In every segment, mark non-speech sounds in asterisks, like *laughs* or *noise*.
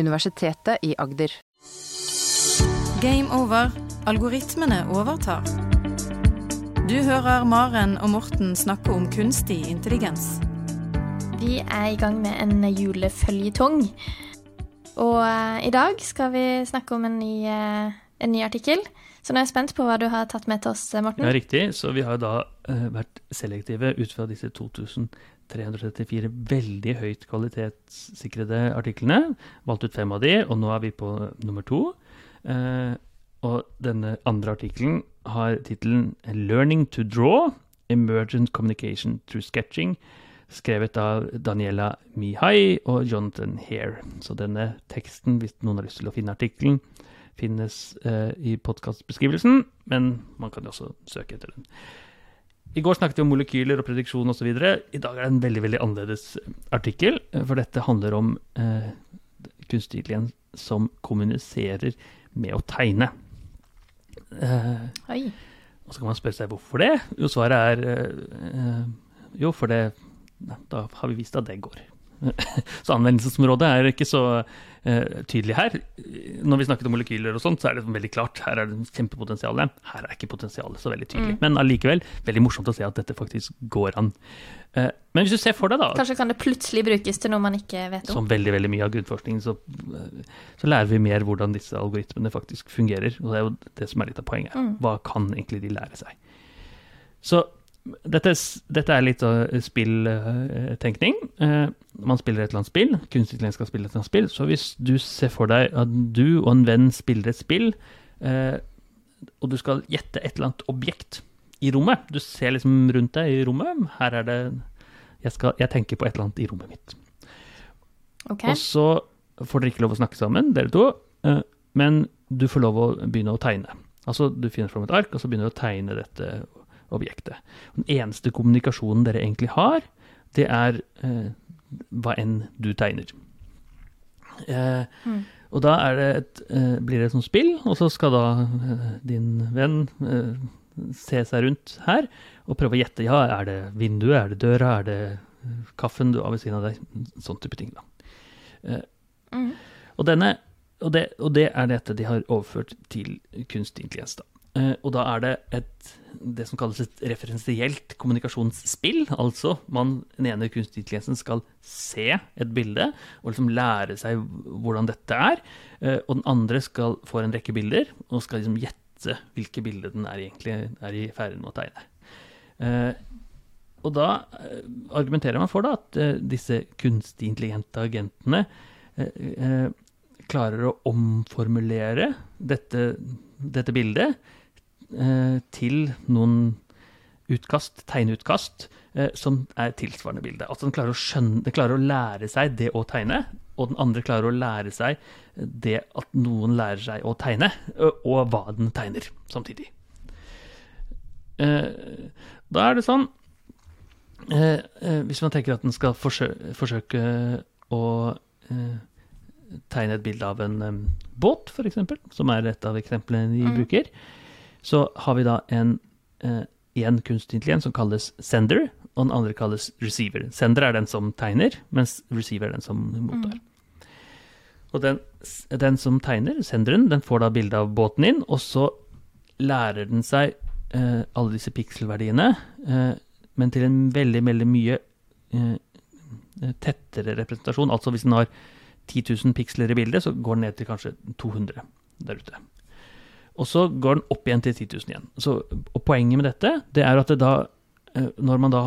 Universitetet i Agder. Game over. Algoritmene overtar. Du hører Maren og Morten snakke om kunstig intelligens. Vi er i gang med en juleføljetong. Og uh, i dag skal vi snakke om en ny, uh, en ny artikkel. Så nå er jeg spent på hva du har tatt med til oss, eh, Morten. Ja, riktig. Så vi har da uh, vært selektive ut fra disse 2334 veldig høyt kvalitetssikrede artiklene. Valgt ut fem av de, og nå er vi på nummer to. Uh, og denne andre artikkelen har tittelen 'Learning to Draw Emergent Communication Through Sketching'. Skrevet av Daniela Mihai og Jonathan Hare. Så denne teksten, hvis noen har lyst til å finne artikkelen, finnes eh, i podkastbeskrivelsen, men man kan jo også søke etter den. I går snakket vi om molekyler og prediksjon osv. I dag er det en veldig veldig annerledes artikkel, eh, for dette handler om eh, kunstig intelligens som kommuniserer med å tegne. Eh, Oi. og så kan man spørre seg hvorfor det. Jo, svaret er eh, eh, jo, for det Da har vi vist at det går. *laughs* så anvendelsesområdet er ikke så eh, tydelig her. Når vi snakket om molekyler og sånt, så er det veldig klart. Her er det kjempepotensial. Her er ikke potensialet så veldig tydelig. Mm. Men allikevel veldig morsomt å se at dette faktisk går an. Eh, men hvis du ser for deg, da Kanskje kan det plutselig brukes til noe man ikke vet om. som veldig veldig mye av grunnforskningen, så, så lærer vi mer hvordan disse algoritmene faktisk fungerer. Og det er jo det som er litt av poenget. Mm. Hva kan egentlig de lære seg? Så dette, dette er litt av spilltenkning. Uh, man spiller et eller annet spill, kunstig skal spille et eller annet spill. Så hvis du ser for deg at du og en venn spiller et spill, uh, og du skal gjette et eller annet objekt i rommet Du ser liksom rundt deg i rommet. Her er det jeg, skal, jeg tenker på et eller annet i rommet mitt. Okay. Og så får dere ikke lov å snakke sammen, dere to, eh, men du får lov å begynne å tegne. Altså, du finner fram et ark, og så begynner du å tegne dette objektet. Den eneste kommunikasjonen dere egentlig har, det er eh, hva enn du tegner. Eh, Mm. Og da det et, eh, blir det et sånt spill, og så skal da eh, din venn eh, se seg rundt her og prøve å gjette. Ja, er det vinduet, er det døra, er det eh, kaffen du har ved siden av deg? Sånn type ting, da. Mm. Og, denne, og, det, og det er dette de har overført til kunstig intelligens. Da. Eh, og da er det et, det som kalles et referensielt kommunikasjonsspill. Altså man, den ene kunstig intelligensen skal se et bilde og liksom lære seg hvordan dette er. Eh, og den andre skal få en rekke bilder og skal liksom gjette hvilke bilder den er egentlig er i ferd med å tegne. Eh, og da argumenterer man for da, at disse kunstig intelligente agentene klarer å omformulere dette, dette bildet til noen utkast, tegneutkast, eh, som er tilsvarende bilde. Altså den klarer, å skjønne, den klarer å lære seg det å tegne, og den andre klarer å lære seg det at noen lærer seg å tegne, ø- og hva den tegner samtidig. Eh, da er det sånn eh, eh, Hvis man tenker at den skal forsø forsøke å eh, tegne et bilde av en båt, f.eks., som er et av eksemplene de Mm. Så har vi da en, eh, en kunstig intelligens som kalles sender, og den andre kalles receiver. Sender er den som tegner, mens receiver er den som mottar. Mm. Og den, den som tegner, senderen, den får da bilde av båten inn, og så lærer den seg eh, alle disse pikselverdiene, eh, men til en veldig, veldig mye eh, tettere representasjon. Altså hvis den har 10 000 piksler i bildet, så går den ned til kanskje 200 der ute. Og så går den opp igjen til 10 000 igjen. Så, og poenget med dette, det er at det da eh, når man da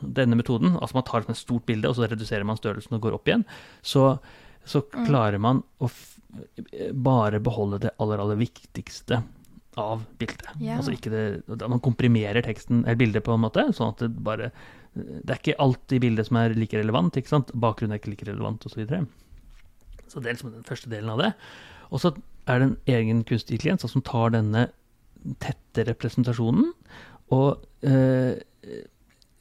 Denne metoden, altså man tar et stort bilde, og så reduserer man størrelsen og går opp igjen, så, så Mm. klarer man å f bare beholde det aller, aller viktigste av bildet. Ja. Altså ikke det, Man komprimerer teksten, eller bildet på en måte, sånn at det bare Det er ikke alt i bildet som er like relevant, ikke sant? Bakgrunnen er ikke like relevant, osv. Så, videre. så det er liksom den første delen av det. Og så er det en egen kunstig klient som tar denne tette representasjonen og eh,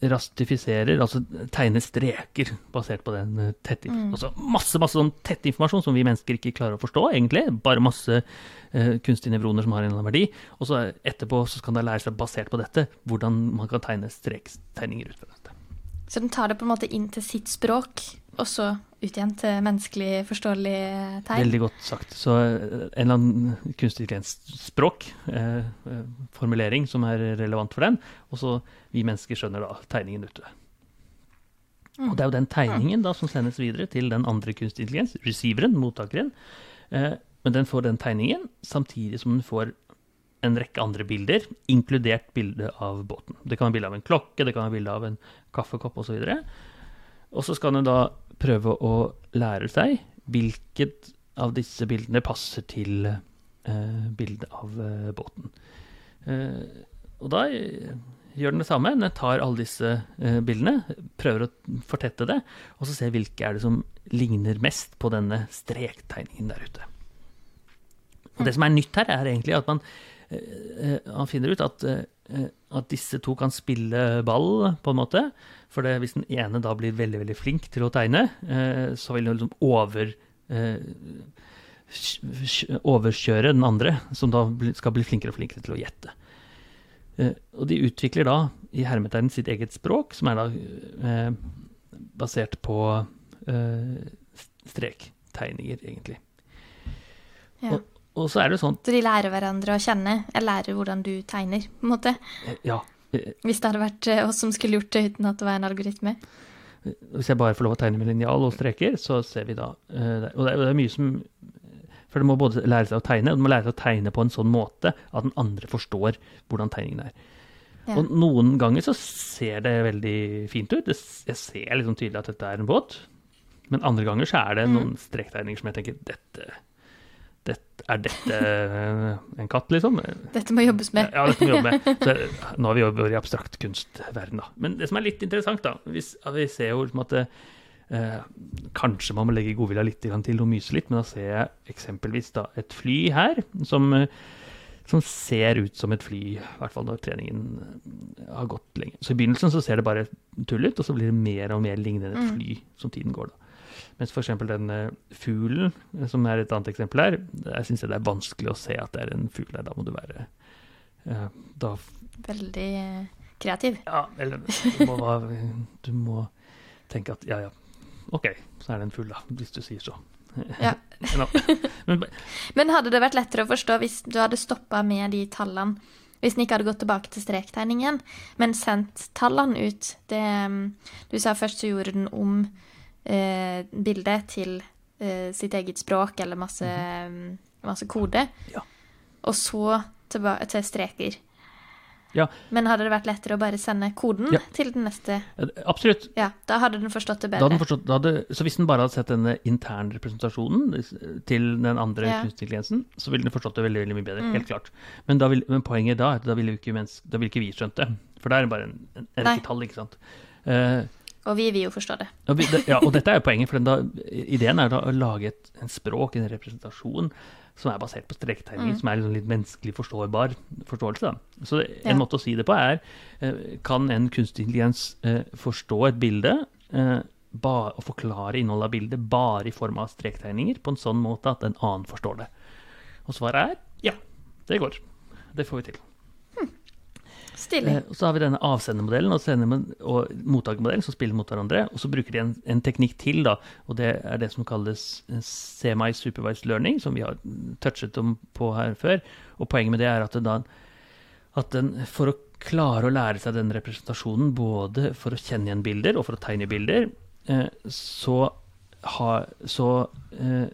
rastifiserer, altså tegner streker basert på den eh, tette Mm. Altså masse masse sånn tett informasjon som vi mennesker ikke klarer å forstå, egentlig. Bare masse eh, kunstige nevroner som har en eller annen verdi. Og så etterpå så kan det lære seg, basert på dette, hvordan man kan tegne strektegninger ut fra dette. Så den tar det på en måte inn til sitt språk, Og så ut igjen til menneskelig forståelig tegn. Veldig godt sagt. Så eh, en eller annen kunstig språk, eh, eh, formulering, som er relevant for den, og så vi mennesker skjønner da tegningen ute. Og det er jo den tegningen da som sendes videre til den andre kunstig intelligens, receiveren, mottakeren. Eh, men den får den tegningen samtidig som den får en rekke andre bilder, inkludert bildet av båten. Det kan være bilde av en klokke, det kan være bilde av en kaffekopp osv. Og så skal den da prøve å lære seg hvilket av disse bildene passer til eh, bildet av eh, båten. Eh, og da eh, gjør den det samme. Den tar alle disse eh, bildene, prøver å fortette det, og så ser hvilke er det som ligner mest på denne strektegningen der ute. Og det som er nytt her, er egentlig at man, eh, man finner ut at at disse to kan spille ball, på en måte. For det, hvis den ene da blir veldig veldig flink til å tegne, eh, så vil den liksom over, eh, overkjøre den andre, som da skal bli flinkere og flinkere til å gjette. Eh, og de utvikler da i hermetegn sitt eget språk, som er da eh, basert på eh, strektegninger, egentlig. Ja. Og, og så er det sånn Så de lærer hverandre å kjenne? Jeg lærer hvordan du tegner, på en måte? Ja. Hvis det hadde vært oss som skulle gjort det uten at det var en algoritme? Hvis jeg bare får lov å tegne med linjal og streker, så ser vi da Og det er, mye som For det må både lære seg å tegne, og det må lære seg å tegne på en sånn måte at den andre forstår hvordan tegningen er. Ja. Og noen ganger så ser det veldig fint ut. Jeg ser liksom tydelig at dette er en båt. Men andre ganger så er det noen strektegninger som jeg tenker dette, er dette en katt, liksom? Dette må jobbes med. Ja, dette må jobbe med. *laughs* Så, nå har vi jobbet i abstrakt kunstverden, da. Men det som er litt interessant, da hvis, Vi ser jo liksom at eh, kanskje man må legge godvilja litt til og myse litt, men da ser jeg eksempelvis da et fly her som, som ser ut som et fly, i hvert fall når treningen har gått lenge. Så i begynnelsen så ser det bare tull ut, og så blir det mer og mer lignende et fly som tiden går. da. Mens f.eks. den uh, fuglen, som er et annet eksempel her, der syns jeg det er vanskelig å se at det er en fugl her. Da må du være uh, da Veldig kreativ. Ja, eller du må, *laughs* du må, tenke at ja, ja, OK, så er det en fugl, da, hvis du sier så. *laughs* Ja. men, men hadde det vært lettere å forstå hvis du hadde stoppa med de tallene? Hvis den ikke hadde gått tilbake til strektegningen, men sendt tallene ut det, Du sa først så gjorde den om eh, bilde til eh, sitt eget språk eller masse, mm. masse kode. Ja. Og så til, til streker. Ja. Men hadde det vært lettere å bare sende koden ja. til den neste? Absolutt. Ja, Da hadde den forstått det bedre. Forstått, hadde, så hvis den bare hadde sett denne internrepresentasjonen til den andre ja. kunstig så ville den forstått det veldig veldig mye bedre. Mm. Helt klart. Men, vil, men, poenget da er at da ville ikke, da ville ikke vi skjønt det. For det er bare en, en, en rekke tall, ikke sant. Uh, og vi vil jo forstå det. Og, vi, det, ja, og dette er jo poenget, for da, ideen er da å lage et, en språk, en representasjon, som er basert på strektegninger, mm. som er liksom litt menneskelig forståbar forståelse. Da. Så en ja. måte å si det på er eh, Kan en kunstig intelligens eh, forstå et bilde eh, og forklare innholdet av bildet bare i form av strektegninger på en sånn måte at en annen forstår det? Og svaret er ja, det går. Det får vi til. Stilig. Eh, så har vi denne avsendermodellen og, og mottakermodellen som spiller mot hverandre. Og så bruker de en, en, teknikk til, da, og det er det som kalles semi-supervised learning, som vi har touchet om på her før. Og poenget med det er at, da, at den, for å klare å lære seg den representasjonen, både for å kjenne igjen bilder og for å tegne bilder, eh, så, ha, så eh,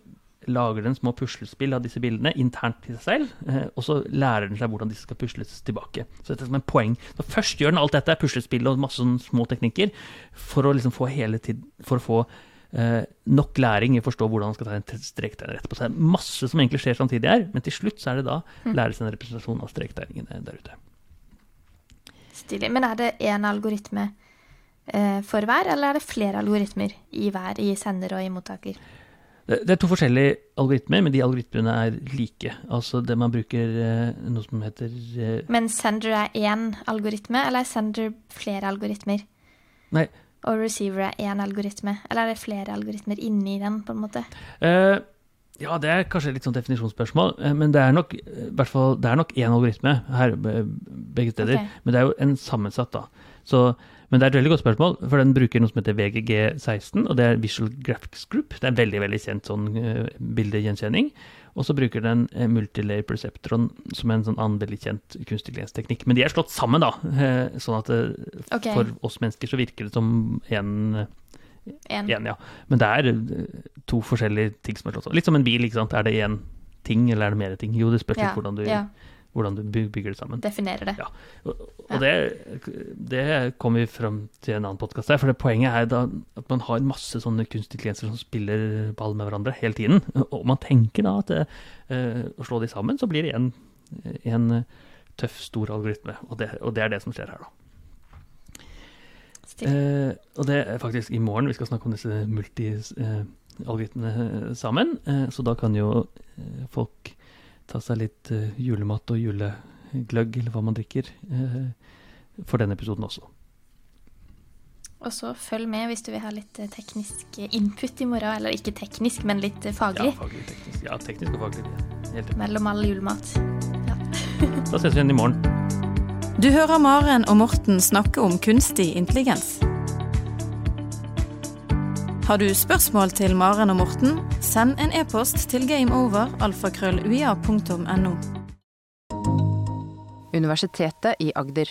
lager den små puslespill av disse bildene internt til seg selv, eh, og så lærer den seg hvordan disse skal pusles tilbake. Så dette er som en poeng. Så først gjør den alt dette, puslespill og masse små teknikker, for å liksom få hele tiden, for å få eh, nok læring i å forstå hvordan man skal ta en strektegner etterpå. Så det er masse som egentlig skjer samtidig her, men til slutt så er det da mm. læres en representasjon av strektegningene der ute. Stilig. Men er det én algoritme eh, for hver, eller er det flere algoritmer i hver, i sender og i mottaker? Det er to forskjellige algoritmer, men de algoritmene er like. Altså det man bruker eh, noe som heter eh, Men sender er én algoritme, eller er sender flere algoritmer? Nei. Og receiver er én algoritme, eller er det flere algoritmer inni den, på en måte? Eh, ja, det er kanskje litt sånn definisjonsspørsmål, men det er nok i hvert fall, det er nok én algoritme her begge steder. Okay. Men det er jo en sammensatt, da. Så Men det er et veldig godt spørsmål, for den bruker noe som heter VGG16, og det er Visual Graphics Group. Det er en veldig veldig kjent sånn uh, bildegjenkjenning. Og så bruker den uh, multilayer perceptron som en sånn annen veldig kjent kunstig intelligens-teknikk. Men de er slått sammen, da. Uh, sånn at okay. for oss mennesker så virker det som én en. en. ja. Men det er to forskjellige ting som er slått sammen. Litt som en bil, ikke sant. Er det én ting, eller er det mer ting? Jo, det spørs litt ja, hvordan du ja hvordan du bygger det sammen. Definerer det. Ja. Og, og ja. det, det kommer vi fram til en annen podkast her. For det poenget er da at man har masse sånne kunstige intelligenser som spiller ball med hverandre hele tiden. Og man tenker da at uh, å slå de sammen, så blir det en, en tøff, stor algoritme. Og det, og det, er det som skjer her, da. Uh, og det er faktisk i morgen vi skal snakke om disse multi-algoritmene uh, sammen. så da kan jo folk ta seg litt uh, julemat og julegløgg, eller hva man drikker, uh, for den episoden også. Og så følg med hvis du vil ha litt eh, teknisk input i morgen. Eller ikke teknisk, men litt faglig. Ja, faglig, teknisk. Ja, teknisk og faglig. Helt Mellom all julemat. Ja. da ses vi igjen i morgen. Du hører Maren og Morten snakke om kunstig intelligens. Har du spørsmål til Maren og Morten, send en e-post til gameover.alfakrølluia.no. Universitetet i Agder.